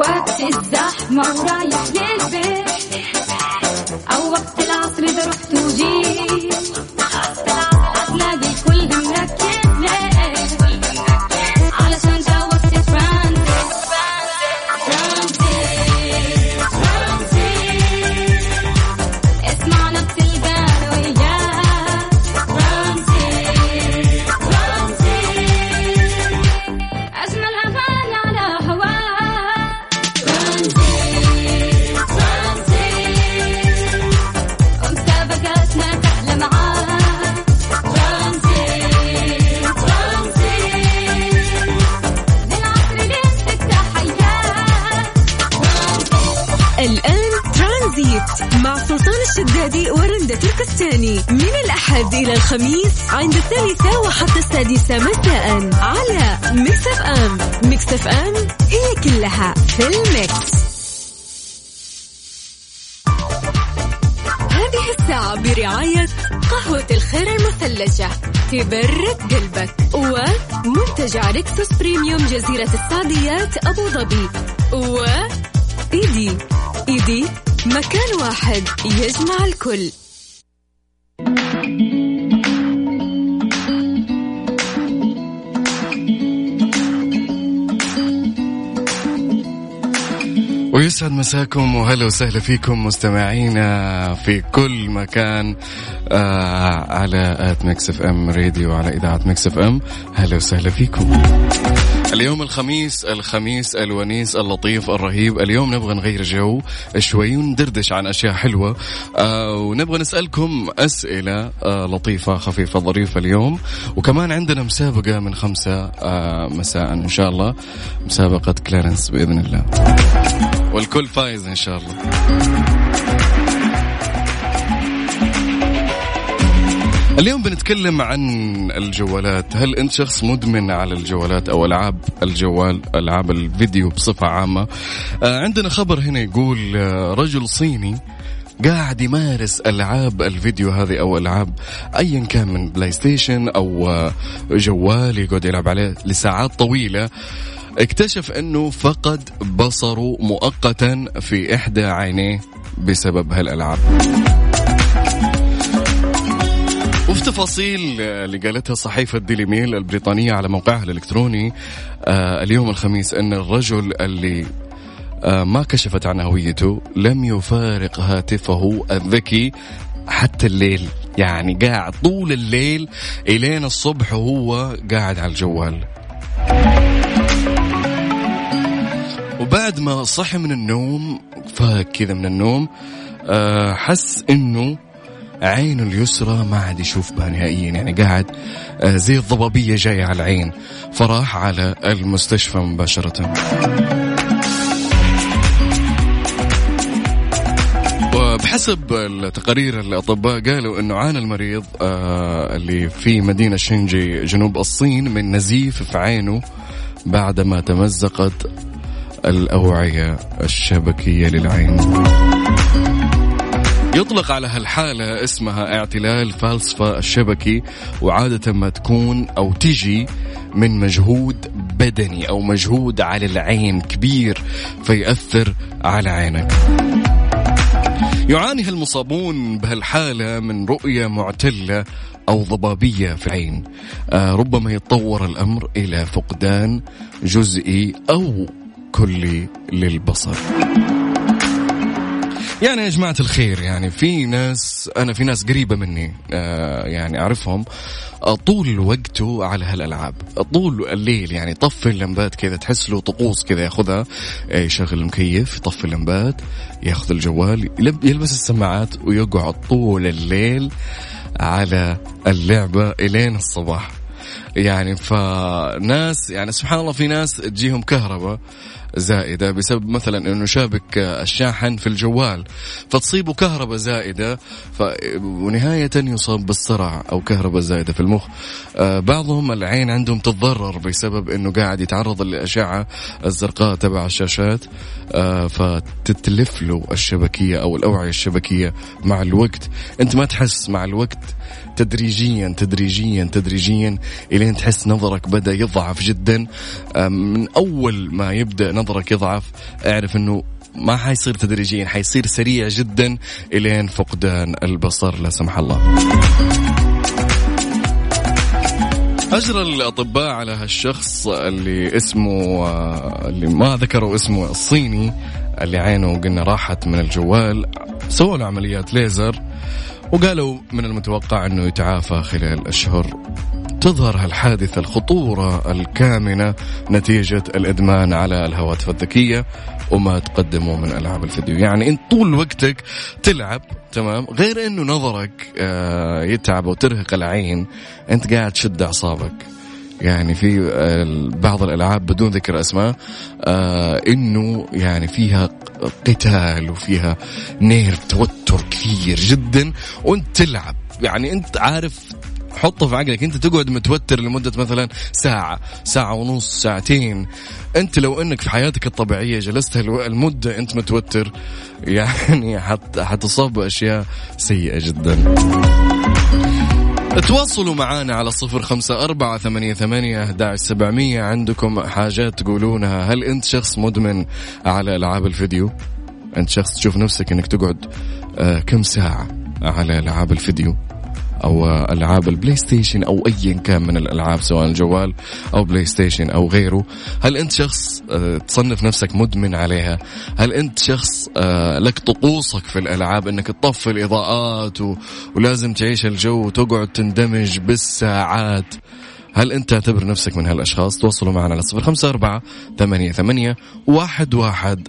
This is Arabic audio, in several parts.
وقت الزحمة ورايح للبيت. أو وقت العصر إذا رحت وجيت. الخميس عند الثالثة وحتى السادسة مساء على ميكس أف أم ميكس أف أم هي كلها في ال mix. هذه الساعة برعاية قهوة الخير المثلجة تبرد قلبك ومنتجع ريكسوس بريميوم جزيرة السعديات أبو ظبي و إيدي. إيدي مكان واحد يجمع الكل. ويسعد مساكم وهلا وسهلا فيكم مستمعينا في كل مكان آه على at ميكس اف ام راديو على إذاعة ميكس اف ام. هلا وسهلا فيكم. اليوم الخميس الخميس الونيس اللطيف الرهيب. اليوم نبغى نغير جو شوي وندردش عن أشياء حلوة. آه ونبغى نسألكم أسئلة آه لطيفة خفيفة ظريفة اليوم. وكمان عندنا مسابقة من خمسة مساء إن شاء الله. مسابقة كلارنس بإذن الله. والكل فايز إن شاء الله. اليوم بنتكلم عن الجوالات. هل أنت شخص مدمن على الجوالات أو ألعاب الجوال ألعاب الفيديو بصفة عامة؟ آه عندنا خبر هنا يقول آه رجل صيني قاعد يمارس ألعاب الفيديو هذه أو ألعاب ايا كان من بلاي ستيشن أو آه جوال يقعد يلعب عليه لساعات طويلة. اكتشف أنه فقد بصره مؤقتا في إحدى عينيه بسبب هالألعاب. وفي تفاصيل اللي قالتها صحيفة ديلي ميل البريطانية على موقعها الإلكتروني آه اليوم الخميس أن الرجل اللي آه ما كشفت عن هويته لم يفارق هاتفه الذكي حتى الليل. يعني قاعد طول الليل إلين الصبح وهو قاعد على الجوال. وبعد ما صحي من النوم فاك كذا من النوم آه حس إنه عينه اليسرى ما عاد يشوف بها نهائيا. يعني قاعد آه زي الضبابية جاية على العين. فراح على المستشفى مباشرة. وبحسب التقارير الأطباء قالوا أنه عانى المريض آه اللي في مدينة شينجي جنوب الصين من نزيف في عينه بعدما تمزقت الأوعية الشبكية للعين. يطلق على هالحالة اسمها اعتلال فالسفا الشبكي وعادة ما تكون أو تجي من مجهود بدني أو مجهود على العين كبير فيأثر على عينك. يعاني المصابون بهالحالة من رؤية معتلة أو ضبابية في العين. آه ربما يتطور الأمر إلى فقدان جزئي أو كلي للبصر. يعني يا جماعة الخير يعني في ناس أنا في ناس قريبة مني آه يعني أعرفهم آه طول وقته على هالألعاب. طول الليل يعني طفي اللمبات كذا تحس له طقوس كذا ياخذها آه يشغل المكيف يطفي اللمبات ياخذ الجوال يلبس السماعات ويقعد طول الليل على اللعبة إلين الصباح. يعني فناس يعني سبحان الله في ناس تجيهم كهرباء زائدة بسبب مثلا إنه شابك الشاحن في الجوال فتصيبه كهرباء زائدة ف... ونهاية يصاب بالصرع أو كهرباء زائدة في المخ. آه بعضهم العين عندهم تتضرر بسبب إنه قاعد يتعرض للأشعة الزرقاء تبع الشاشات. آه فتتلف له الشبكية أو الأوعية الشبكية مع الوقت. أنت ما تحس مع الوقت تدريجيا تدريجيا تدريجيا إلين تحس نظرك بدأ يضعف جدا. من أول ما يبدأ نظرك يضعف أعرف إنه ما حيصير تدريجيا حيصير سريع جدا إلين فقدان البصر لا سمح الله. أجرى الأطباء على هالشخص اللي اسمه اللي ما ذكروا اسمه الصيني اللي عينه قلنا راحت من الجوال سووا له عمليات ليزر. وقالوا من المتوقع أنه يتعافى خلال أشهر تظهر هالحادثة الخطورة الكامنة نتيجة الإدمان على الهواتف الذكية وما تقدمه من ألعاب الفيديو. يعني أنت طول وقتك تلعب تمام؟ غير أنه نظرك آه، يتعب وترهق العين أنت قاعد تشد أعصابك. يعني في آه، بعض الألعاب بدون ذكر أسماء آه إنه يعني فيها قتال وفيها نير توتر كثير جدا وأنت تلعب. يعني أنت عارف حطه في عقلك أنت تقعد متوتر لمدة مثلا ساعة ساعة ونص ساعتين. أنت لو إنك في حياتك الطبيعية جلست المدة أنت متوتر يعني حت حتصاب بأشياء سيئة جدا. تواصلوا معنا على صفر خمسة أربعة ثمانية, ثمانية أحد سبعمية. عندكم حاجات تقولونها. هل أنت شخص مدمن على ألعاب الفيديو؟ أنت شخص تشوف نفسك أنك تقعد آه كم ساعة على ألعاب الفيديو؟ أو ألعاب البلاي ستيشن أو ايا كان من الألعاب سواء الجوال أو بلاي ستيشن أو غيره. هل أنت شخص آه، تصنف نفسك مدمن عليها؟ هل أنت شخص آه، لك طقوسك في الألعاب أنك تطفي الإضاءات. ولازم تعيش الجو وتقعد تندمج بالساعات؟ هل أنت تعتبر نفسك من هالأشخاص؟ تواصلوا معنا على صفر خمسة أربعة ثمانية ثمانية واحد واحد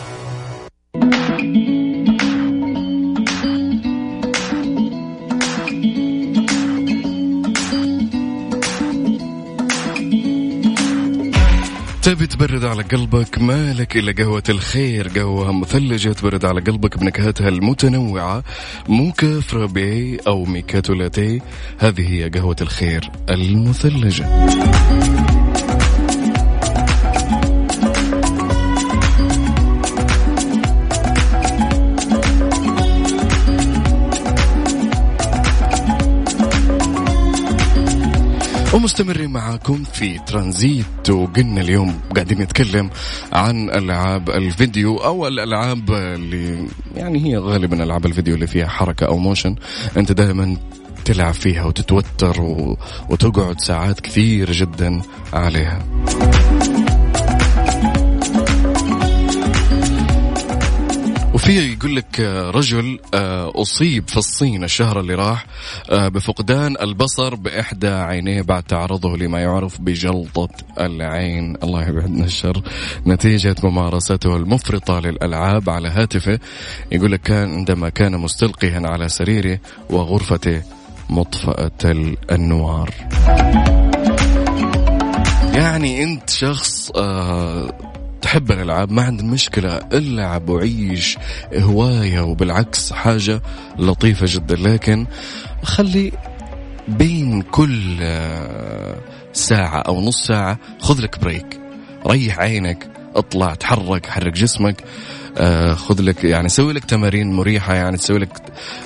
تبي تبرد على قلبك مالك إلا قهوة الخير قهوة مثلجة تبرد على قلبك بنكهاتها المتنوعة موكا فرابي أو ميكاتو لاتيه هذه هي قهوة الخير المثلجة. ومستمرين معاكم في ترانزيت وقلنا اليوم قاعدين نتكلم عن ألعاب الفيديو أو الألعاب اللي يعني هي غالبا ألعاب الفيديو اللي فيها حركة أو موشن أنت دائما تلعب فيها وتتوتر و... وتقعد ساعات كثير جدا عليها. وفي يقول لك آه، رجل آه، أصيب في الصين الشهر اللي راح آه، بفقدان البصر بإحدى عينيه بعد تعرضه لما يعرف بجلطة العين. الله يبعدنا الشر. نتيجة ممارسته المفرطة للألعاب على هاتفه. يقول لك كان عندما كان مستلقيا على سريره وغرفته مطفأة الأنوار. يعني أنت شخص آه تحب الألعاب؟ ما عندك مشكلة العب وعيش هواية وبالعكس حاجة لطيفة جدا. لكن خلي بين كل آه، ساعة أو نص ساعة خذ لك بريك ريح عينك اطلع تحرك حرك جسمك آه خذ لك يعني سوي لك تمارين مريحة يعني تسوي لك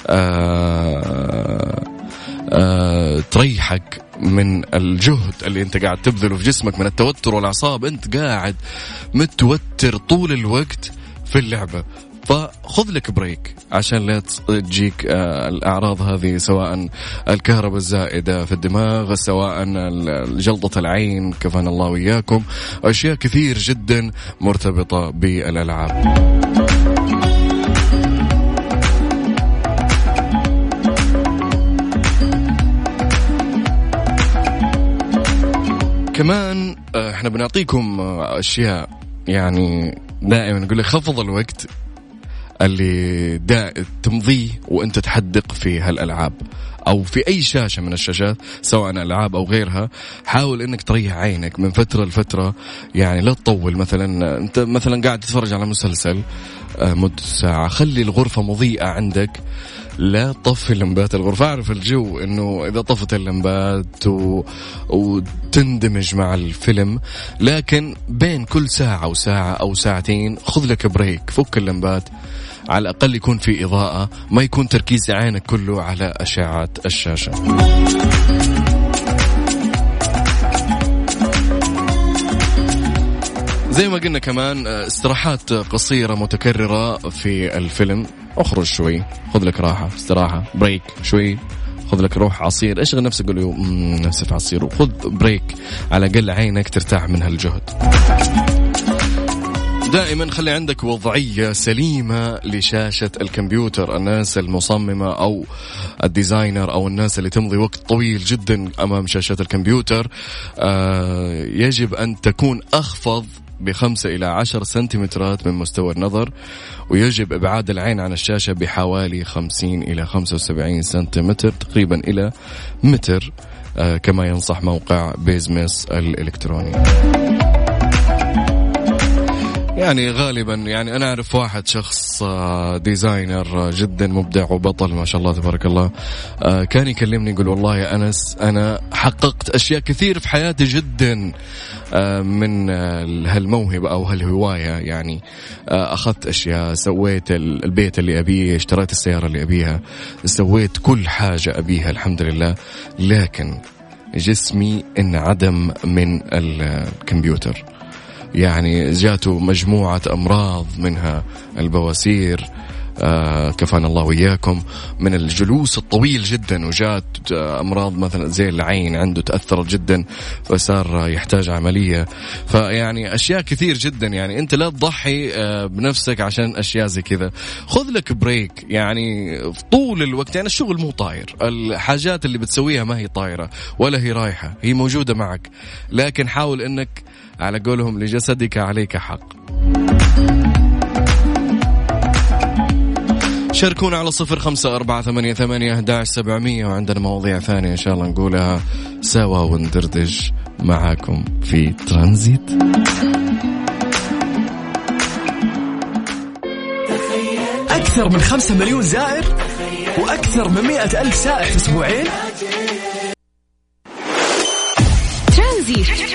آه تريحك. من الجهد اللي انت قاعد تبذله في جسمك من التوتر والأعصاب انت قاعد متوتر طول الوقت في اللعبة. فخذ لك بريك عشان لا تجيك آه، الأعراض هذه سواء الكهرباء الزائدة في الدماغ سواء جلطة العين كفانا الله وياكم أشياء كثير جدا مرتبطة بالألعاب. كمان آه، إحنا بنعطيكم آه، أشياء يعني دائما. نقول لك خفض الوقت اللي دا تمضيه وأنت تحدق في هالألعاب أو في أي شاشة من الشاشات سواء ألعاب أو غيرها. حاول إنك تريح عينك من فترة لفترة. يعني لا تطول مثلا أنت مثلا قاعد تتفرج على مسلسل آه، مدة ساعة. خلي الغرفة مضيئة عندك. لا تطفي اللمبات الغرفة. أعرف الجو أنه إذا طفت اللمبات و... وتندمج مع الفيلم لكن بين كل ساعة وساعة أو ساعتين خذ لك break فك اللمبات على الأقل يكون في إضاءة ما يكون تركيز عينك كله على أشعة الشاشة. زي ما قلنا كمان آه، استراحات قصيرة متكررة في الفيلم. اخرج شوي خذ لك راحة استراحة break شوي خذ لك روح عصير اشغل نفسك قول له "مم، نفسي في عصير. وخذ break على الأقل عينك ترتاح من هالجهد. دائما خلي عندك وضعية سليمة لشاشة الكمبيوتر الناس المصممة أو ال designer أو الناس اللي تمضي وقت طويل جدا أمام شاشة الكمبيوتر. آه يجب أن تكون أخفض بخمسة إلى عشر سنتيمترات من مستوى النظر ويجب إبعاد العين عن الشاشة بحوالي خمسين إلى خمسة وسبعين سنتيمتر تقريبا إلى متر آه كما ينصح موقع بيزمس الإلكتروني. يعني غالبا يعني أنا أعرف واحد شخص آه، designer آه، جدا مبدع وبطل ما شاء الله تبارك الله آه، كان يكلمني يقول والله يا أنس أنا حققت أشياء كثير في حياتي جدا من هالموهبة أو هالهواية يعني أخذت أشياء سويت ال- البيت اللي أبيه اشتريت السيارة اللي أبيها سويت كل حاجة أبيها الحمد لله لكن جسمي انعدم من الكمبيوتر. يعني جاته مجموعة أمراض منها البواسير آه كفانا الله وإياكم من الجلوس الطويل جدا وجات آه، أمراض مثلا زي العين عنده تأثرت جدا فصار يحتاج عملية. فيعني أشياء كثير جدا يعني أنت لا تضحي آه بنفسك عشان أشياء زي كذا. خذ لك بريك يعني طول الوقت يعني الشغل مو طاير الحاجات اللي بتسويها ما هي طايرة ولا هي رايحة هي موجودة معك. لكن حاول أنك على قولهم لجسدك عليك حق. شاركونا على صفر خمسة أربعة ثمانية ثمانية أحداش سبعمية وعندنا مواضيع ثانية إن شاء الله نقولها سوا وندردش معاكم في ترانزيت. أكثر من خمسة مليون زائر وأكثر من مئة ألف سائح في أسبوعين. ترانزيت.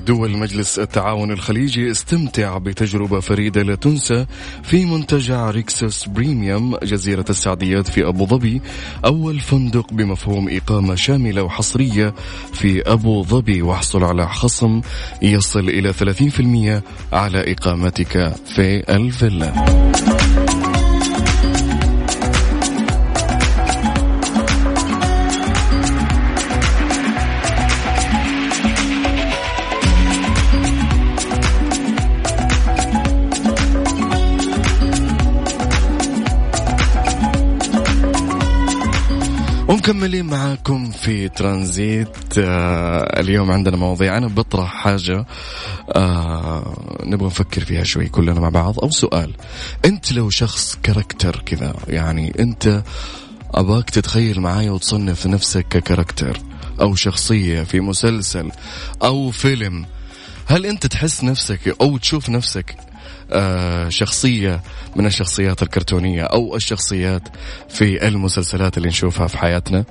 دول مجلس التعاون الخليجي استمتع بتجربة فريدة لا تنسى في منتجع ريكسوس بريميوم جزيرة السعديات في أبو ظبي أول فندق بمفهوم إقامة شاملة وحصرية في أبو ظبي. واحصل على خصم يصل إلى 30% على إقامتك في الفيلا. ومكملين معاكم في ترانزيت. آه اليوم عندنا مواضيع أنا بطرح حاجة آه نبغى نفكر فيها شوي كلنا مع بعض. أو سؤال أنت لو شخص كاركتر كذا يعني أنت أباك تتخيل معايا وتصنف نفسك ككاركتر أو شخصية في مسلسل أو فيلم هل أنت تحس نفسك أو تشوف نفسك شخصية من الشخصيات الكرتونية أو الشخصيات في المسلسلات اللي نشوفها في حياتنا.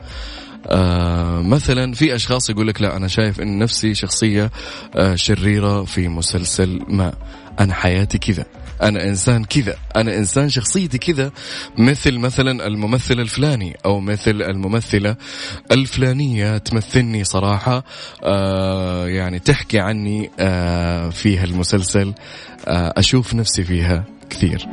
آه مثلا في أشخاص يقول لك لا أنا شايف إن نفسي شخصية آه شريرة في مسلسل ما. أنا حياتي كذا. أنا إنسان كذا. أنا إنسان شخصيتي كذا مثل مثلا الممثل الفلاني أو مثل الممثلة الفلانية تمثلني صراحة آه يعني تحكي عني آه في هالمسلسل آه أشوف نفسي فيها كثير.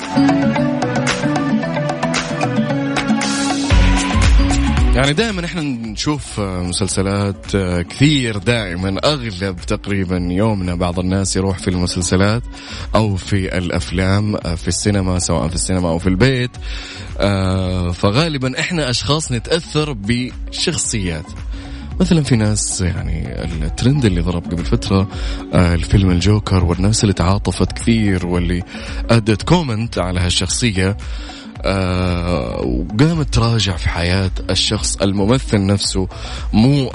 يعني دائما إحنا نشوف مسلسلات آه، كثير دائما أغلب تقريبا يومنا بعض الناس يروح في المسلسلات أو في الأفلام آه، في السينما سواء في السينما أو في البيت آه، فغالبا إحنا أشخاص نتأثر بشخصيات. مثلا في ناس يعني الترند اللي ضرب قبل فترة الفيلم الجوكر والناس اللي تعاطفت كثير واللي أدت comment على هالشخصية. آه وقامت تراجع في حياة الشخص. الممثل نفسه مو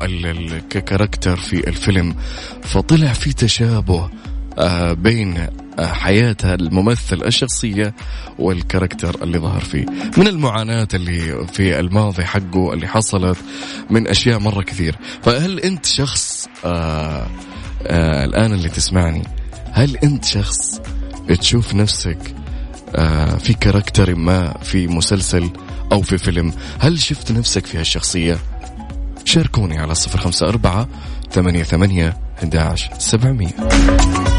ك character في الفيلم. فطلع في تشابه آه بين آه، حياة الممثل الشخصية وال character اللي ظهر فيه. من المعاناة اللي في الماضي حقه اللي حصلت من أشياء مرة كثير. فهل أنت شخص آه آه الآن اللي تسمعني هل أنت شخص تشوف نفسك في كاركتر ما في مسلسل أو في فيلم. هل شفت نفسك في هالشخصية؟ شاركوني على صفر خمسة أربعة ثمانية ثمانية 11 700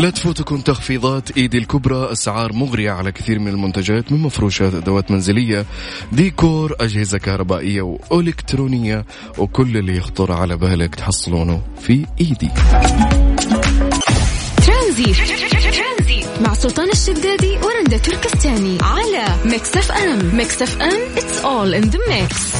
لا تفوتكم تخفيضات ايدي الكبرى أسعار مغرية على كثير من المنتجات من مفروشات أدوات منزلية ديكور أجهزة كهربائية وإلكترونية وكل اللي يخطر على بالك تحصلونه في إيدي. ترانزيت. مع سلطان الشدادي ورندا تركستاني على Mix FM. Mix FM it's all in the mix.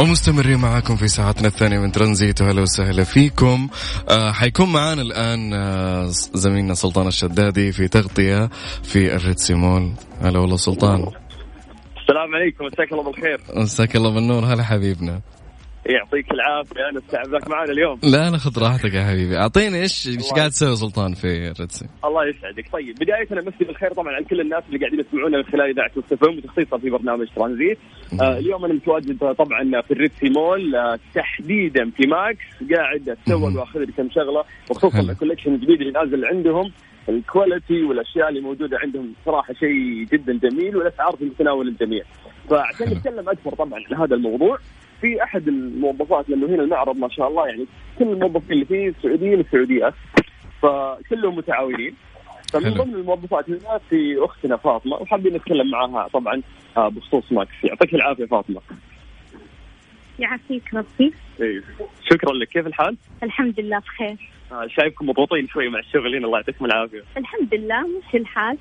ومستمرين معاكم في ساعتنا الثانية من ترانزيت. وهلا وسهلا فيكم. آه حيكون معانا الآن آه زميلنا سلطان الشدادي في تغطية في الريتسي مول هلا والله سلطان. السلام عليكم مساك الله بالخير. مساك الله بالنور. هلا حبيبنا. يعطيك العافية أنا استعبك معنا اليوم. لا لا خذ راحتك يا حبيبي. أعطيني إيش إيش قاعد تسوي سلطان في الريتسي الله يسعدك. طيب بداية امسي بالخير طبعا على كل الناس اللي قاعدين يسمعونا من خلال إذاعة مستفهم وتخصيصا في برنامج ترانزيت. آه اليوم أنا متواجد طبعا في ال Red Sea Mall آه تحديدا في Max قاعد اتسوق وأخذ لي كم شغلة وخصوصا. ال collection الجديد اللي نازل عندهم ال quality والأشياء اللي موجودة عندهم صراحة شيء جدا جميل والأسعار في متناول الجميع فعشان نتكلم أكثر طبعا عن هذا الموضوع في أحد الموظفات لأنه هنا المعرض ما شاء الله يعني كل الموظفين اللي فيه سعوديين وسعوديات فكلهم متعاونين. فمن. ضمن الموظفات هناك في أختنا فاطمة وحابين نتكلم معاها طبعا آه، بخصوص Max. يعطيك العافية فاطمة. يعافيك ربي. إيه. شكرا لك. كيف الحال؟ الحمد لله بخير. آه، شايفكم مضغوطين شوي مع الشغل هنا الله يعطيكم العافية. الحمد لله مش الحال.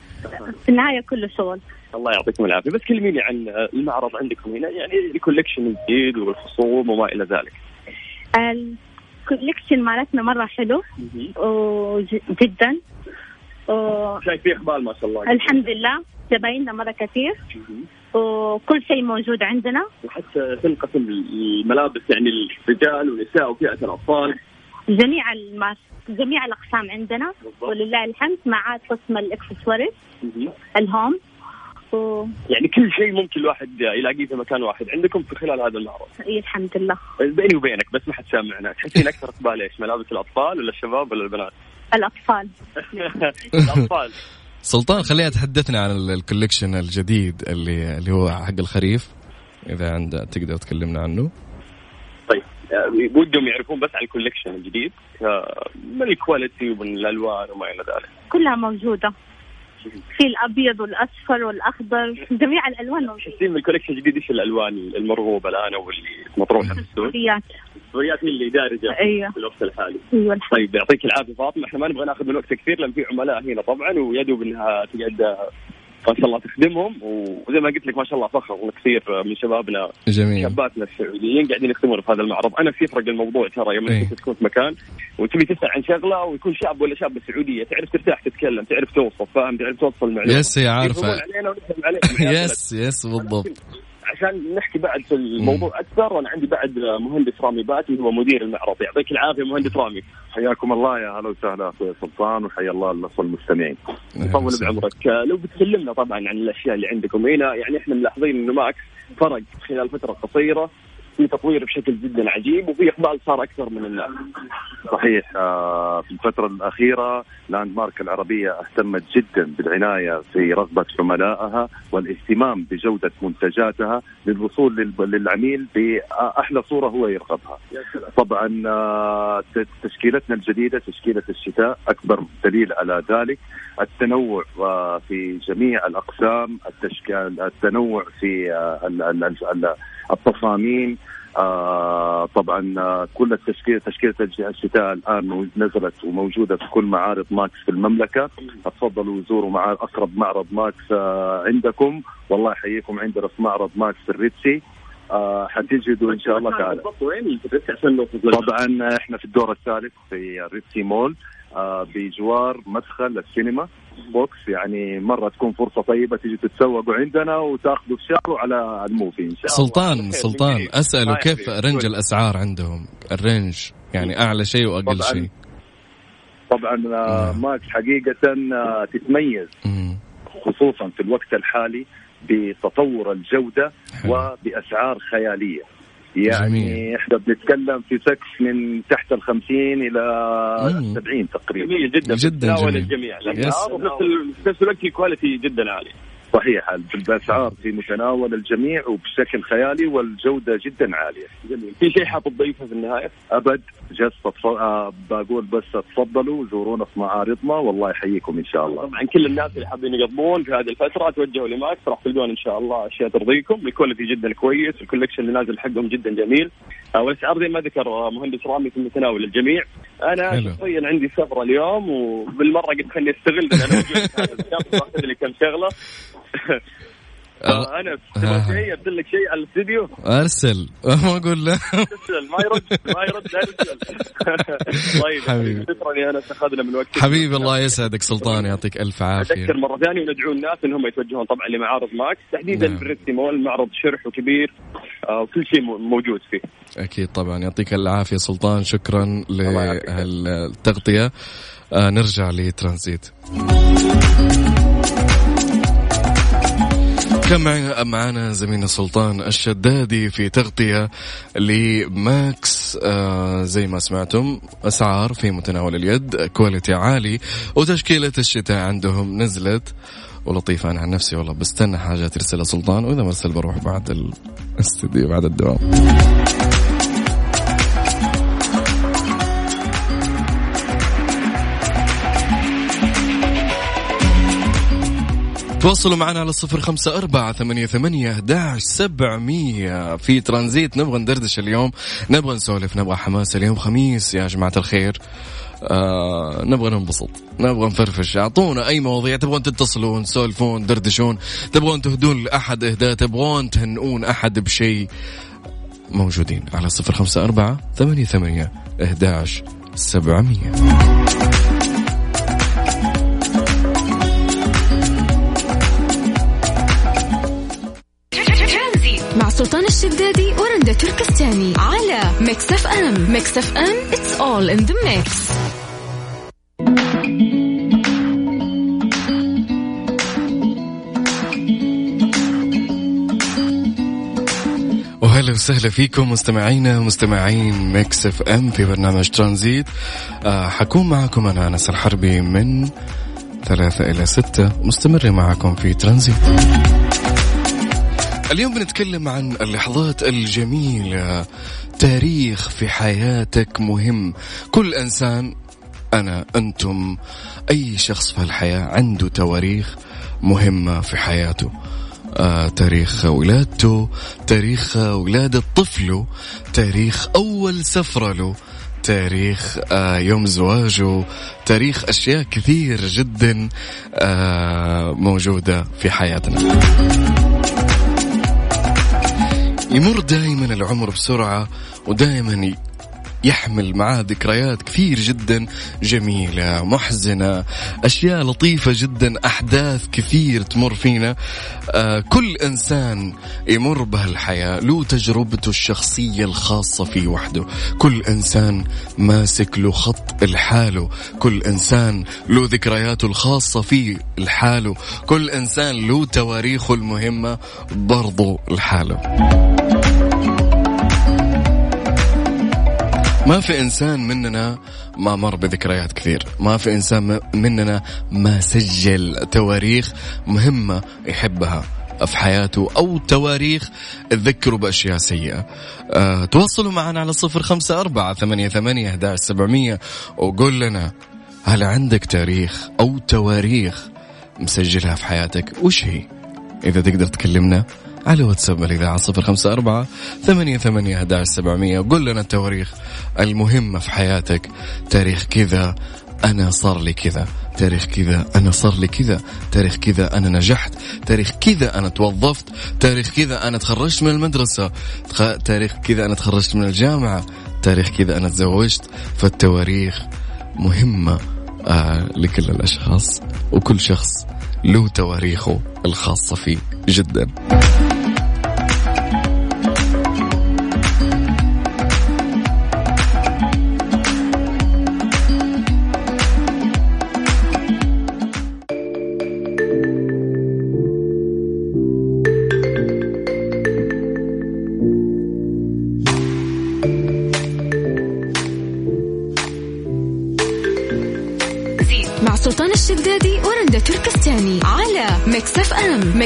في النهاية كله شغل. الله يعطيكم العافية. بس كلميني عن المعرض عندكم هنا. يعني ال collection الجديد والخصوم وما إلى ذلك. ال collection مالتنا مرة حلو وج- جدا و- شايف في إقبال ما شاء الله. الحمد لله. زبايننا مرة كثير. وكل شيء موجود عندنا. وحتى تنقسم الملابس يعني الرجال والنساء وفئة الأطفال. جميع الماس جميع الأقسام عندنا. ولله الحمد ما عاد قسم الإكسسوارز. الهوم. و... يعني كل شيء ممكن الواحد يلاقيه في مكان واحد. عندكم في خلال هذا المعرض إيه الحمد لله. بيني وبينك بس ما حد سامعنا. تحسين أكثر إقبال إيش؟ ملابس الأطفال ولا الشباب ولا البنات؟ الأطفال. الأطفال. سلطان خليها تحدثنا عن ال- ال collection الجديد اللي اللي هو حق الخريف إذا عند تقدر تكلمنا عنه. طيب آه، ودهم يعرفون بس عن ال collection الجديد. آه، من ال quality ومن الألوان وما إلى ذلك؟ كلها موجودة. في الأبيض والأصفر والأخضر جميع الألوان موجودة. تحسين من ال collection الجديد إيش الألوان المرغوبة الآن أو اللي مطروحة في السوق؟ السوريات. السوريات هي اللي دارجه أيوه في الوقت الحالي. الحمد طيب يعطيك العافية فاطمة. إحنا ما نبغى ناخذ من وقتك كثير لأن في عملاء هنا طبعا ويدوب إنها تقعد ما شاء الله تخدمهم. وزي ما قلت لك ما شاء الله فخر كثير من شبابنا جميل. شاباتنا السعوديين قاعدين يخدمون في هذا المعرض. أنا في يفرق الموضوع ترى يوم إيه. انت تكون في مكان وتبي تسأل عن شغلة ويكون شاب ولا شابه سعوديه تعرف ترتاح تتكلم تعرف توصف فاهم؟ تعرف توصل المعلومة. yes هي عارفة. yes yes بالضبط. عشان نحكي بعد في الموضوع أكثر. وأنا عندي بعد مهندس رامي باتي هو مدير المعرض. يعطيك العافية مهندس رامي. حياكم الله يا هلا وسهلا أخوي سلطان وحيا الله الاخوه المستمعين. طول بعمرك. لو بتكلمنا طبعا عن الأشياء اللي عندكم هنا يعني إحنا ملاحظين إنه Max فرق خلال فترة قصيرة. في تطوير بشكل جدا عجيب وفي إقبال صار أكثر من الناس. صحيح آه، في الفترة الأخيرة Landmark العربية اهتمت جدا بالعناية في رغبة عملائها والاهتمام بجودة منتجاتها للوصول لل- للعميل بأحلى صورة هو يرغبها. طبعا آه، تشكيلتنا الجديدة تشكيلة الشتاء أكبر دليل على ذلك. التنوع آه، في جميع الأقسام التشكيل التنوع في آه، ال- ال- ال- التصاميم. آه طبعا كل التشكيله تشكيلة الشتاء الآن نزلت وموجودة في كل معارض Max في المملكة. تفضلوا زوروا مع أقرب معرض Max عندكم. والله يحييكم عندنا في معرض Max في ال Red Sea آه حتجدوا إن شاء الله تعالى. طبعا إحنا في الدور الثالث في ال Red Sea Mall. بجوار مدخل السينما VOX يعني مرة تكون فرصة طيبة تيجي تتسوقوا عندنا وتاخذوا الشهر على ال movie إن شاء الله سلطان سلطان اساله آه، كيف حبيبي. الأسعار عندهم ال range يعني أعلى شيء وأقل. شيء طبعا آه. Max حقيقة آه تتميز. خصوصا في الوقت الحالي بتطور الجودة. وبأسعار خيالية يعني جميل. إحنا بنتكلم في سقف من تحت ال 50 إلى مم. 70 تقريبا جميل جدا جدا جميل. الجميع وفي نفس ال- في الوقت الكواليتي جدا عالي صحيح الأسعار في متناول الجميع وبشكل خيالي والجودة جدا عالية جميل في شيء حاب تضيفه في النهاية؟ أبد جس تتف- آه، بقول بس تفضلوا زورونا في معارضنا والله يحييكم إن شاء الله. طبعا كل الناس اللي حابين يقضون في هذه الفترة توجهوا ل Max راح تلقون إن شاء الله أشياء ترضيكم. ال quality جدا كويس ال collection اللي نازل حقهم جدا جميل. آه، والأسعار زي ما ذكر آه، مهندس رامي في متناول الجميع. أنا. شخصيا عندي سفره اليوم وبالمرة قلت خليني أستغل لأن أنا موجود في هذا المكان باخذ لي كم شغلة. فانا تبغى شيء ارسل لك شيء على الاستديو أرسل. ما أقول له. تسأل ما يرد ما يرد ارسل طيب حبيبي. شكرا يا انس اخذنا من وقتك. حبيبي الله يسعدك سلطان يعطيك ألف عافية. اذكر مرة ثانية وندعو الناس إنهم يتوجهون طبعا لمعارض Max تحديدا نعم. بال Red Sea Mall معرض شرح وكبير آه، وكل شيء موجود فيه. أكيد طبعا. يعطيك العافيه سلطان. شكرا. لهالتغطية. آه نرجع لترانزيت. كان معنا زميلنا سلطان الشدادي في تغطية ل Max آه زي ما سمعتم أسعار في متناول اليد quality عالي وتشكيلة الشتاء عندهم نزلت. ولطيفة أنا عن نفسي والله بستنى حاجة ترسلها سلطان وإذا ما ارسل بروح بعد الاستديو بعد الدوام. تواصلوا معنا على صفر خمسة أربعة ثمانية ثمانية أحداش سبعمية. في ترانزيت نبغى ندردش اليوم نبغى نسولف نبغى حماس اليوم خميس يا جماعة الخير. آه نبغى ننبسط نبغى نفرفش. أعطونا أي مواضيع تبغون تتصلون تسولفون تدردشون تبغون تهدون لأحد إهداء تبغون تهنئون أحد بشيء موجودين على صفر خمسة أربعة ثمانية ثمانية أحداش سبعمية. سلطان الشدادي ورندا تركستاني على Mix FM Mix FM it's all in the mix. وهلا وسهلا فيكم مستمعينا مستمعين Mix FM في برنامج ترانزيت. آه حكون معكم أنا أنس الحربي من ثلاثة إلى ستة مستمر معكم في ترانزيت. اليوم بنتكلم عن اللحظات الجميلة تاريخ في حياتك مهم. كل إنسان أنا أنتم أي شخص في الحياة عنده تواريخ مهمة في حياته. آه، تاريخ ولادته تاريخ ولادة طفله تاريخ أول سفرة له تاريخ آه، يوم زواجه تاريخ أشياء كثير جدا آه، موجودة في حياتنا. يمر دائما العمر بسرعة ودائما يحمل معاه ذكريات كثير جدا جميلة محزنة أشياء لطيفة جدا أحداث كثير تمر فينا. آه كل إنسان يمر بهالحياة له تجربته الشخصية الخاصة فيه وحده. كل إنسان ماسك له خط لحاله. كل إنسان له ذكرياته الخاصة فيه لحاله. كل إنسان له تواريخه المهمة برضو لحاله. ما في إنسان مننا ما مر بذكريات كثير. ما في إنسان م- مننا ما سجل تواريخ مهمة يحبها في حياته أو تواريخ تذكروا بأشياء سيئة. أه تواصلوا معنا على صفر خمسة أربعة ثمانية ثمانية سبعمية وقول لنا هل عندك تاريخ أو تواريخ مسجلها في حياتك؟ وش هي؟ إذا تقدر تكلمنا. على واتساب الإذاعة صفر خمسة أربعة ثمانية ثمانية أحداش سبعمية. وقول لنا التواريخ المهمة في حياتك. تاريخ كذا أنا صار لي كذا. تاريخ كذا أنا صار لي كذا. تاريخ كذا أنا نجحت. تاريخ كذا أنا توظفت. تاريخ كذا أنا تخرجت من المدرسة. تاريخ كذا أنا تخرجت من الجامعة. تاريخ كذا أنا تزوجت. فالتواريخ مهمة آه لكل الأشخاص. وكل شخص له تواريخه الخاصة فيه جدا.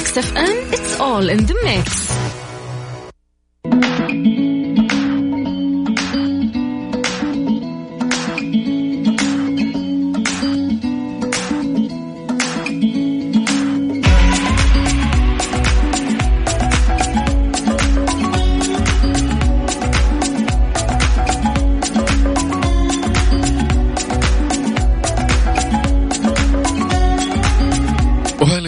ميكس اف ام it's all in the mix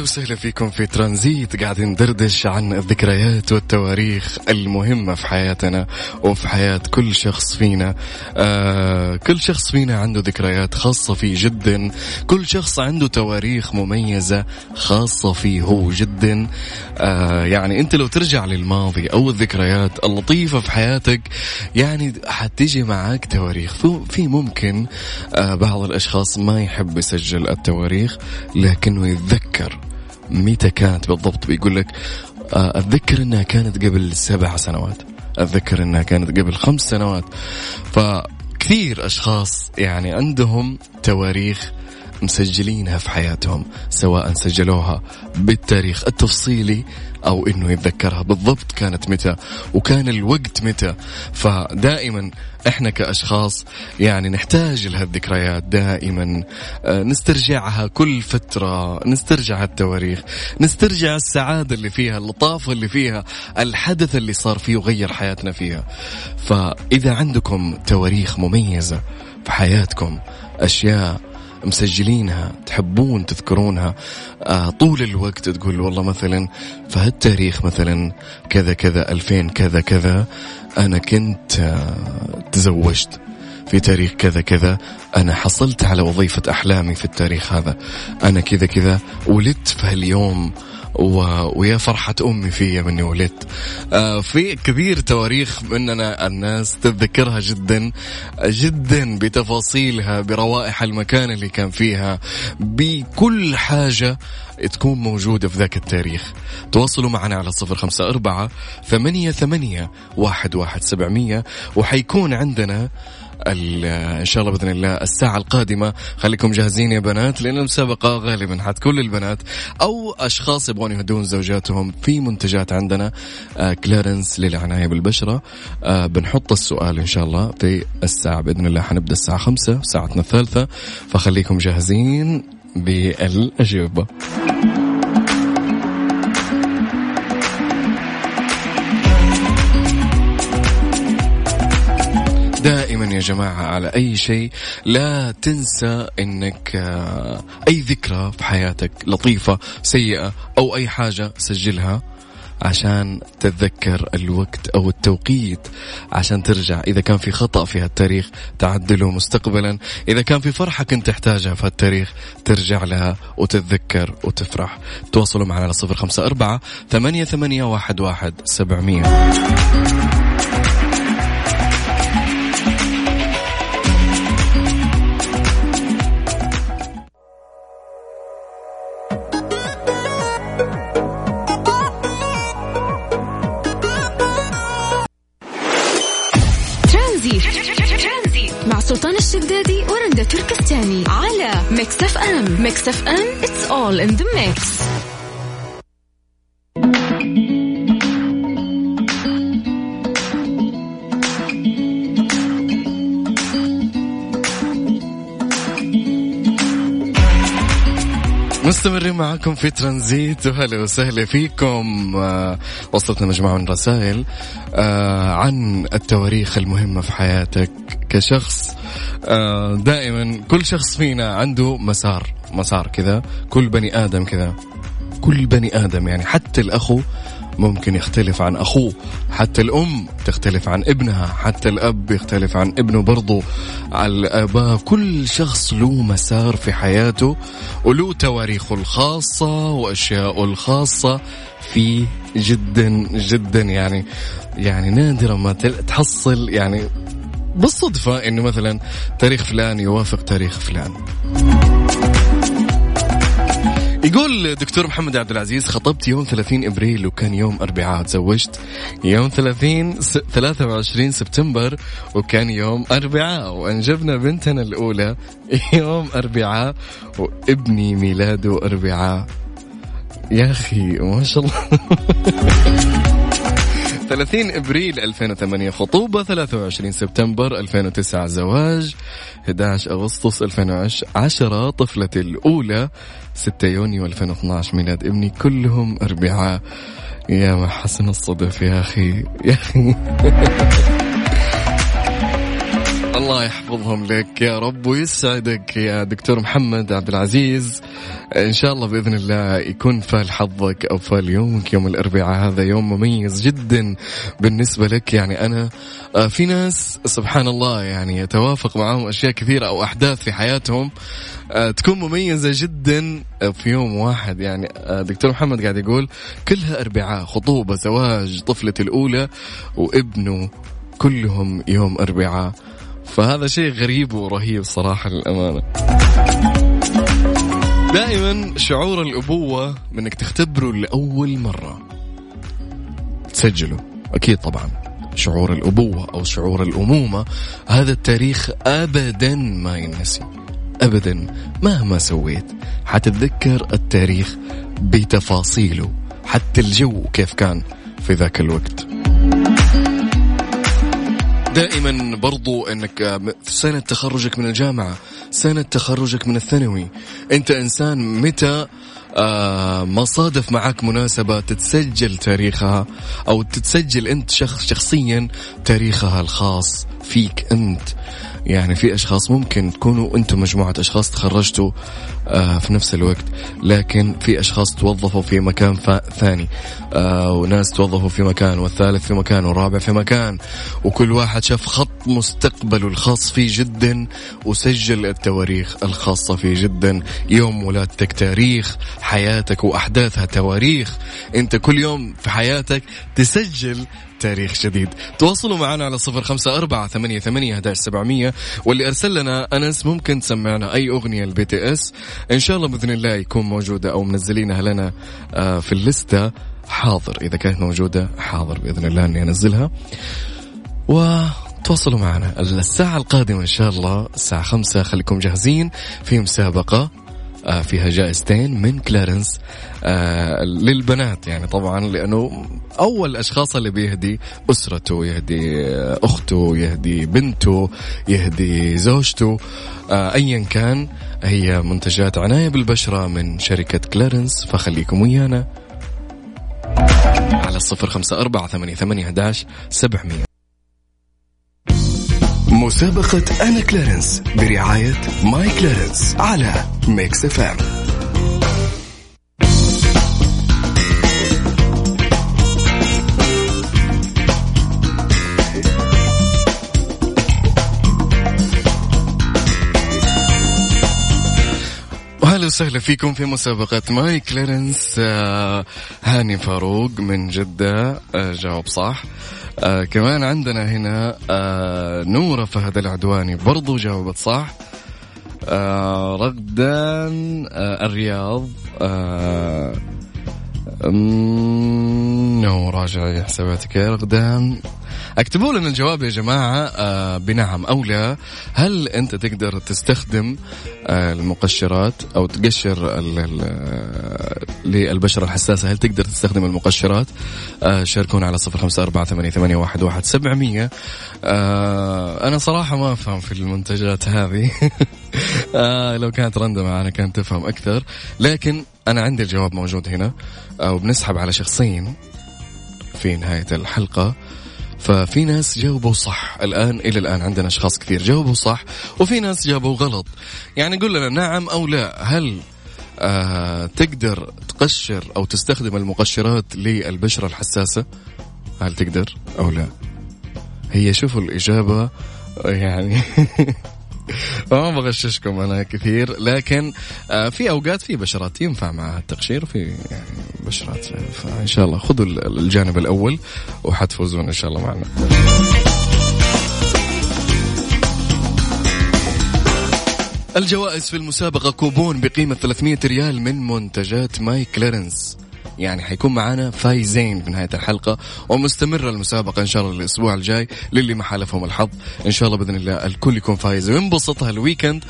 وسهلا فيكم في ترانزيت قاعد ندردش عن الذكريات والتواريخ المهمة في حياتنا وفي حياة كل شخص فينا. آه كل شخص فينا عنده ذكريات خاصة فيه جدا. كل شخص عنده تواريخ مميزة خاصة فيه هو جدا. آه يعني أنت لو ترجع للماضي أو الذكريات اللطيفة في حياتك يعني حتيجي معاك تواريخ. في- ممكن آه بعض الأشخاص ما يحب يسجل التواريخ لكنه يتذكر. متى كانت بالضبط بيقول لك آه، أتذكر إنها كانت قبل سبع سنوات. أتذكر إنها كانت قبل خمس سنوات. فكثير أشخاص يعني عندهم تواريخ مسجلينها في حياتهم سواء سجلوها بالتاريخ التفصيلي أو إنه يتذكرها. بالضبط كانت متى وكان الوقت متى. فدائما إحنا كأشخاص يعني نحتاج لهالذكريات دائما آه، نسترجعها كل فترة. نسترجع التواريخ. نسترجع السعادة اللي فيها اللطافه اللي فيها الحدث اللي صار فيه وغير حياتنا فيها. فإذا عندكم تواريخ مميزة في حياتكم أشياء مسجلينها تحبون تذكرونها. آه طول الوقت تقول والله مثلا في هالتاريخ مثلا كذا كذا 2000 كذا كذا أنا كنت آه تزوجت في تاريخ كذا كذا أنا حصلت على وظيفة أحلامي في التاريخ هذا أنا كذا كذا ولدت في هاليوم و... ويا فرحة أمي فيا مني ولدت. آه في كثير تواريخ مننا الناس تتذكرها جدا جدا بتفاصيلها بروائح المكان اللي كان فيها بكل حاجة تكون موجودة في ذاك التاريخ. تواصلوا معنا على صفر خمسة أربعة ثمانية ثمانية واحد واحد سبعمية وحيكون عندنا إن شاء الله بإذن الله الساعة القادمة. خليكم جاهزين يا بنات لأن المسابقة غالبا حتكون للبنات أو أشخاص يبغون يهدون زوجاتهم في منتجات عندنا. آه كليرنس للعناية بالبشرة. آه بنحط السؤال إن شاء الله في الساعة بإذن الله. حنبدأ الساعة خمسة ساعتنا الثالثة. فخليكم جاهزين بالأجوبة. يا جماعة على أي شيء لا تنسى أنك آه، أي ذكرى في حياتك لطيفة سيئة أو أي حاجة سجلها عشان تتذكر الوقت أو التوقيت عشان ترجع. إذا كان في خطأ في هالتاريخ تعدله مستقبلا. إذا كان في فرحة كنت تحتاجها في هالتاريخ ترجع لها وتتذكر وتفرح. تواصلوا معنا على صفر خمسة أربعة ثمانية ثمانية واحد واحد سبعمية. Mix FM it's all in the mix. مستمرين معاكم في ترانزيت وهلا وسهلا فيكم. آه، وصلتنا مجموعة من الرسائل آه، عن التواريخ المهمة في حياتك كشخص. دائما كل شخص فينا عنده مسار مسار كذا. كل بني آدم كذا. كل بني آدم يعني حتى الأخو ممكن يختلف عن أخوه. حتى الأم تختلف عن ابنها. حتى الأب يختلف عن ابنه برضو. على الآباء كل شخص له مسار في حياته وله تواريخه الخاصة وأشياءه الخاصة. فيه جدا جدا يعني يعني نادرا ما تحصل يعني بالصدفة إنه مثلا تاريخ فلان يوافق تاريخ فلان. يقول دكتور محمد عبد العزيز خطبت يوم 30 إبريل وكان يوم أربعاء تزوجت يوم 30 س... 23 سبتمبر وكان يوم أربعاء وأنجبنا بنتنا الأولى يوم أربعاء وابني ميلاده أربعاء. يا أخي ما شاء الله. 30 إبريل 2008 خطوبة 23 سبتمبر 2009 زواج 11 أغسطس 2010 طفلتي الأولى 6 يونيو 2012 ميلاد ابني كلهم أربعاء. يا ما حسن الصدف يا أخي يا أخي. الله يحفظهم لك يا رب ويسعدك يا دكتور محمد عبد العزيز. إن شاء الله بإذن الله يكون فال حظك أو فال يومك يوم الأربعاء هذا يوم مميز جدا بالنسبة لك. يعني أنا آه، في ناس سبحان الله يعني يتوافق معهم أشياء كثيرة أو أحداث في حياتهم آه، تكون مميزة جدا آه، في يوم واحد. يعني دكتور محمد قاعد يقول كلها أربعاء خطوبة زواج طفلتي الأولى وابنه كلهم يوم أربعاء. فهذا شيء غريب ورهيب صراحة للأمانة. دائما شعور الأبوة منك تختبره لأول مرة. تسجله. أكيد طبعا. شعور الأبوة أو شعور الأمومة هذا التاريخ أبدا ما ينسي. أبدا مهما سويت حتتذكر التاريخ بتفاصيله. حتى الجو كيف كان في ذاك الوقت. دائما برضو إنك في سنة تخرجك من الجامعة سنة تخرجك من الثانوي. أنت إنسان متى آه ما صادف معك مناسبة تتسجل تاريخها أو تتسجل أنت شخص شخصيا تاريخها الخاص فيك أنت. يعني في أشخاص ممكن تكونوا أنتم مجموعة أشخاص تخرجتوا آه في نفس الوقت لكن في أشخاص توظفوا في مكان ثاني آه وناس توظفوا في مكان والثالث في مكان والرابع في مكان وكل واحد شاف خط مستقبله الخاص فيه جدا وسجل التواريخ الخاصة فيه جدا. يوم ولادتك تاريخ حياتك وأحداثها تواريخ. أنت كل يوم في حياتك تسجل تاريخ جديد. تواصلوا معنا على صفر خمسة أربعة ثمانية, ثمانية سبعمية واللي أرسل لنا أنس ممكن تسمعنا أي أغنية ال BTS إن شاء الله بإذن الله يكون موجودة أو منزلينها لنا آه، في الليستة حاضر. إذا كانت موجودة حاضر. بإذن الله أني أنزلها. وتواصلوا معنا. الساعة القادمة إن شاء الله الساعة خمسة. خليكم جاهزين في مسابقة. فيها جائزتين من كلارنس آه، للبنات يعني طبعا لأنه أول أشخاص اللي بيهدي أسرته يهدي آه، أخته يهدي بنته يهدي زوجته آه، أيا كان هي منتجات عناية بالبشرة من شركة كلارنس فخليكم ويانا على الصفر خمسة أربعة ثمانية ثمانية سبعمية. مسابقة أنا Clarins برعاية My Clarins على Mix FM. وهلا وسهلا فيكم في مسابقة My Clarins آه هاني فاروق من جدة. آه جاوب صح. آه كمان عندنا هنا آه نورة فهد العدواني برضو جاوبت صح. آه رغدان آه الرياض آه انه راجع حساباتك يا رغدان اكتبوا لنا الجواب يا جماعة آه بنعم أو لا. هل أنت تقدر تستخدم آه المقشرات أو تقشر آه، للبشرة الحساسة؟ هل تقدر تستخدم المقشرات؟ آه شاركونا على صفر خمسة أربعة ثمانية, ثمانية واحد, واحد سبعمية. آه أنا صراحة ما أفهم في المنتجات هذه. آه لو كانت رندا معنا كانت تفهم أكثر. لكن أنا عندي الجواب موجود هنا وبنسحب على شخصين في نهاية الحلقة. ففي ناس جاوبوا صح. الآن إلى الآن عندنا أشخاص كثير جاوبوا صح وفي ناس جاوبوا غلط. يعني قول لنا نعم أو لا هل آه تقدر تقشر أو تستخدم المقشرات للبشرة الحساسة؟ هل تقدر أو لا؟ هي شوفوا الإجابة يعني ما بغششكم أنا كثير. لكن آه في أوقات في بشرات ينفع معها التقشير وفي يعني بشرات فإن شاء الله خذوا ال- الجانب الأول وحتفوزون إن شاء الله معنا. الجوائز في المسابقة كوبون بقيمة 300 ريال من منتجات My Clarins. يعني حيكون معنا فايزين في نهاية الحلقة ومستمرة المسابقة إن شاء الله الأسبوع الجاي للي ما حالفهم الحظ. إن شاء الله بإذن الله الكل يكون فايز وينبسط هال weekend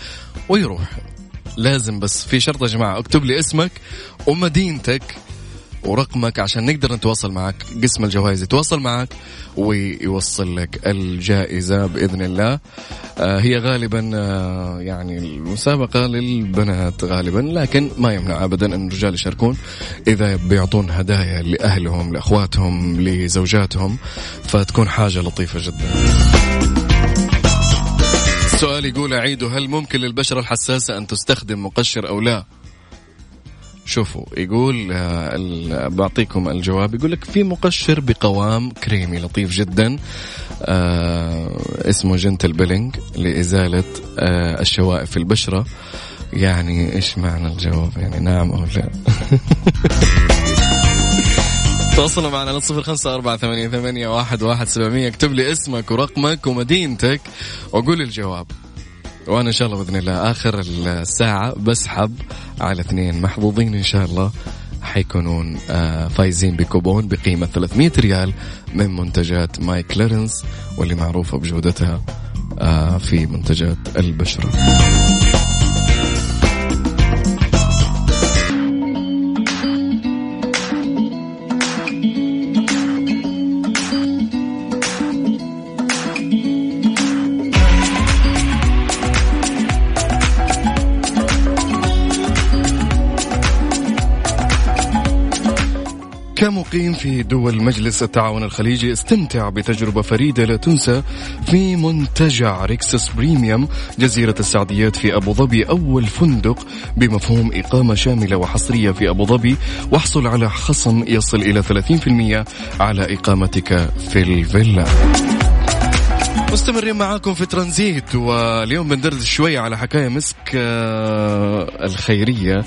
ويروح. لازم بس في شرط يا جماعة اكتب لي اسمك ومدينتك ورقمك عشان نقدر نتواصل معك. قسم الجوائز يتواصل معك ويوصل لك الجائزة بإذن الله. آه هي غالبا آه يعني المسابقة للبنات غالبا لكن ما يمنع أبدا أن الرجال يشاركون إذا بيعطون هدايا لأهلهم لأخواتهم لزوجاتهم فتكون حاجة لطيفة جدا. السؤال يقول أعيده هل ممكن للبشرة الحساسة أن تستخدم مقشر أو لا؟ شوفوا يقول آه، بعطيكم الجواب يقول لك في مقشر بقوام كريمي لطيف جدا آه اسمه gentle peeling لإزالة آه الشوائب في البشرة. يعني إيش معنى الجواب؟ يعني نعم أو لا؟ تواصلوا معنا على صفر خمسة أربعة ثمانية, ثمانية واحد, واحد سبعمية. اكتب لي اسمك ورقمك ومدينتك وقول الجواب. وأنا إن شاء الله بإذن الله آخر الساعة بسحب على اثنين محظوظين إن شاء الله حيكونون آه، فايزين بكوبون بقيمة 300 ريال من منتجات My Clarins واللي معروفة بجودتها آه، في منتجات البشرة. كمقيم في دول مجلس التعاون الخليجي استمتع بتجربة فريدة لا تنسى في منتجع Rixos Premium جزيرة السعديات في أبو ظبي أول فندق بمفهوم إقامة شاملة وحصرية في أبو ظبي. واحصل على خصم يصل إلى 30% على إقامتك في الفيلا. مستمرين معاكم في ترانزيت واليوم بندردش شوية على حكاية مسك آه، الخيرية.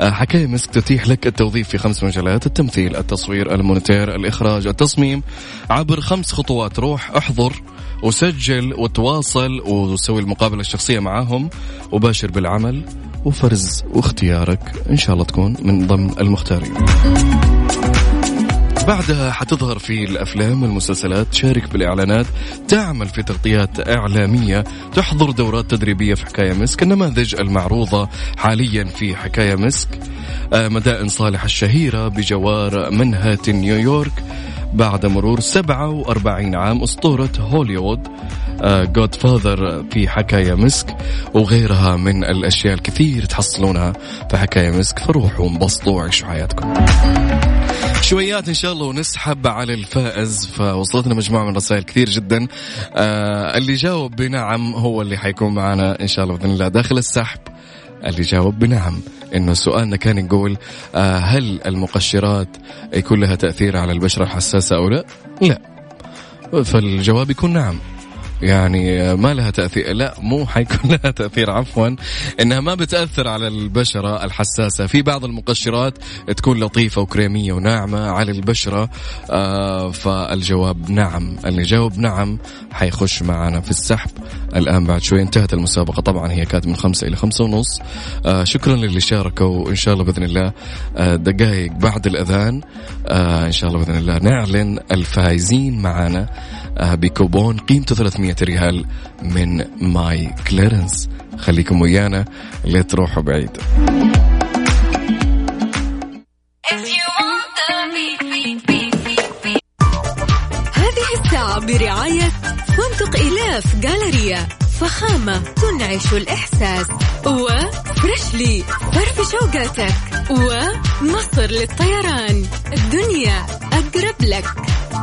آه، حكاية مسك تتيح لك التوظيف في خمس مجالات التمثيل التصوير المونتير الإخراج التصميم. عبر خمس خطوات روح أحضر وسجل وتواصل وسوي المقابلة الشخصية معاهم وباشر بالعمل وفرز واختيارك إن شاء الله تكون من ضمن المختارين. بعدها حتظهر في الأفلام والمسلسلات تشارك بالإعلانات. تعمل في تغطيات إعلامية. تحضر دورات تدريبية في حكاية مسك. النماذج المعروضة حاليا في حكاية مسك. آه، مدائن صالح الشهيرة بجوار منهاتن نيويورك. بعد مرور 47 عام أسطورة هوليوود جود فاذر في حكاية مسك. وغيرها من الأشياء الكثير تحصلونها في حكاية مسك. فروحوا انبسطوا وعيشوا حياتكم. شويات إن شاء الله ونسحب على الفائز. فوصلتنا مجموعة من الرسائل كثير جدا. آه اللي جاوب بنعم هو اللي حيكون معنا إن شاء الله بإذن الله. داخل السحب اللي جاوب بنعم إنه سؤالنا كان يقول آه هل المقشرات يكون لها تأثير على البشرة الحساسه أو لا؟ لا. فالجواب يكون نعم. يعني ما لها تأثير. لا مو حيكون لها تأثير عفوا. إنها ما بتأثر على البشرة الحساسة. في بعض المقشرات تكون لطيفة وكريمية وناعمة على البشرة. آه فالجواب نعم. اللي جاوب نعم حيخش معنا في السحب. الآن بعد شوي انتهت المسابقة. طبعا هي كانت من خمسة إلى خمسة ونص. آه شكرا للي شاركوا. وإن شاء الله بإذن الله آه دقائق بعد الأذان. آه إن شاء الله بإذن الله نعلن الفائزين معنا. بكوبون قيمته 300 ريال من My Clarins. خليكم ويانا لا تروحوا بعيد. هذه الساعة برعاية فندق إلاف جالريا فخامة تنعش الإحساس وفريشلي فرف شوقاتك ومصر للطيران الدنيا أقرب لك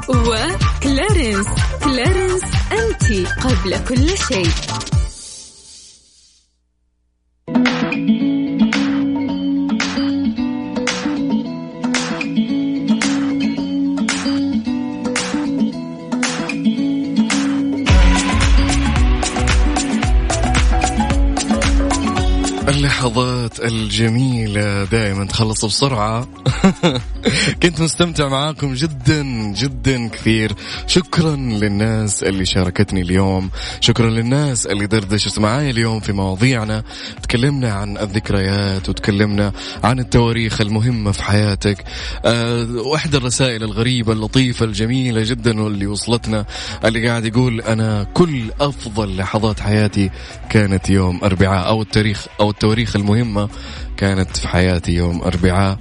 وكلارنس كلارنس أنت قبل كل شيء. الجميلة دائما. تخلص بسرعة. كنت مستمتع معاكم جدا جدا كثير. شكرا للناس اللي شاركتني اليوم. شكرا للناس اللي دردشت معاي اليوم في مواضيعنا. تكلمنا عن الذكريات وتكلمنا عن التواريخ المهمة في حياتك. أه الرسائل الغريبة اللطيفة الجميلة جدا واللي وصلتنا اللي قاعد يقول أنا كل أفضل لحظات حياتي كانت يوم أربعاء. أو التاريخ أو التواريخ المهمة كانت في حياتي يوم أربعاء.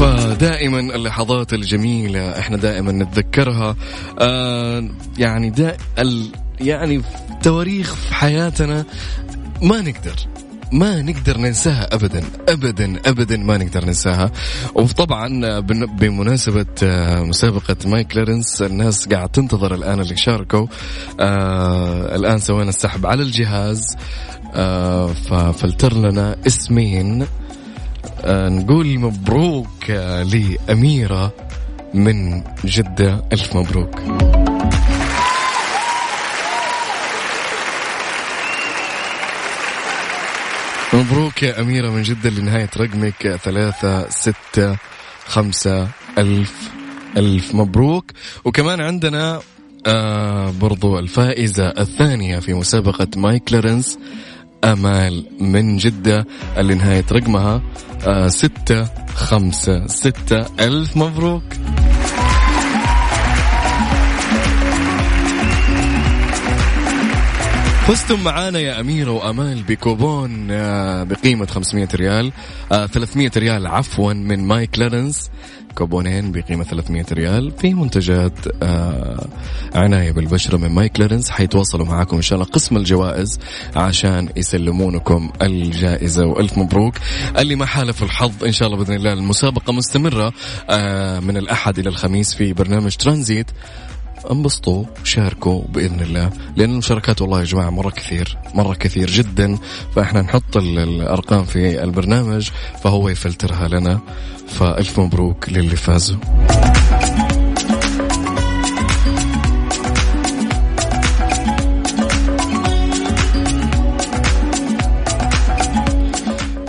فدائما اللحظات الجميلة إحنا دائما نتذكرها. آه يعني دا ال يعني تواريخ في حياتنا ما نقدر ما نقدر ننساها ابدا ابدا ابدا ما نقدر ننساها. وطبعا بمناسبة آه، مسابقة My Clarins الناس قاعد تنتظر الآن اللي شاركوا. آه الآن سوينا السحب على الجهاز. آه ففلتر لنا اسمين. نقول مبروك لأميرة من جدة ألف مبروك. مبروك يا أميرة من جدة لنهاية رقمك ثلاثة ستة خمسة ألف ألف مبروك. وكمان عندنا آه برضو الفائزة الثانية في مسابقة My Clarins أمال من جدة اللي نهاية رقمها آه ستة خمسة ستة ألف مبروك. فزتم معانا يا أميرة وأمال بكوبون آه، بقيمة 500 ريال آه، 300 ريال عفوا من My Clarins كوبونين بقيمة 300 ريال في منتجات آه، عناية بالبشرة من My Clarins حيتواصلوا معاكم إن شاء الله قسم الجوائز عشان يسلمونكم الجائزة. وألف مبروك. اللي ما حالف الحظ إن شاء الله بإذن الله المسابقة مستمرة آه، من الأحد إلى الخميس في برنامج ترانزيت. انبسطوا شاركوا بإذن الله لأن المشاركات والله يا جماعة مرة كثير مرة كثير جدا. فإحنا نحط ال- الأرقام في البرنامج فهو يفلترها لنا. فألف مبروك للي فازوا.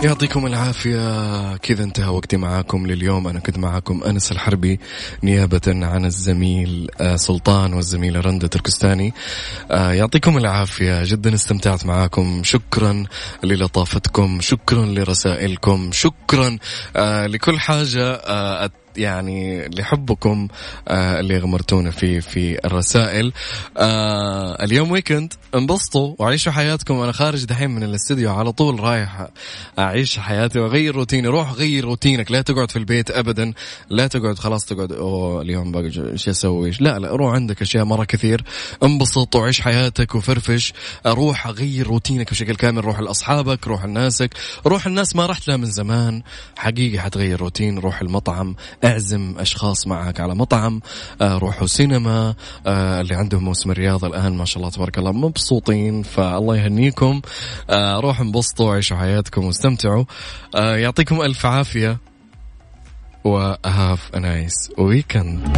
يعطيكم العافية. كذا انتهى وقتي معاكم لليوم. أنا كنت معاكم أنس الحربي نيابة عن الزميل آه، سلطان والزميلة رندة تركستاني. آه، يعطيكم العافية. جدا استمتعت معاكم. شكرا للطافتكم. شكرا لرسائلكم. شكرا آه، لكل حاجة يعني لحبكم آه اللي غمرتونا فيه في الرسائل. آه اليوم weekend انبسطوا وعيشوا حياتكم. أنا خارج دحين من الاستديو على طول رايح أعيش حياتي وأغير روتيني. روح غير روتينك لا تقعد في البيت ابدا. لا تقعد خلاص تقعد. أوه اليوم بقى إيش أسوي؟ لا لا روح عندك أشياء مرة كثير. انبسط وعيش حياتك وفرفش. روح غير روتينك بشكل كامل. روح لأصحابك روح لناسك. روح الناس ما رحت لها من زمان. حقيقي حتغير روتين. روح المطعم. أعزم أشخاص معك على مطعم آه، روحوا سينما آه، اللي عندهم موسم الرياضة الآن ما شاء الله تبارك الله مبسوطين فالله يهنيكم. آه، روحوا انبسطوا عيشوا حياتكم واستمتعوا. يعطيكم ألف عافية. وهاف نايس ويكند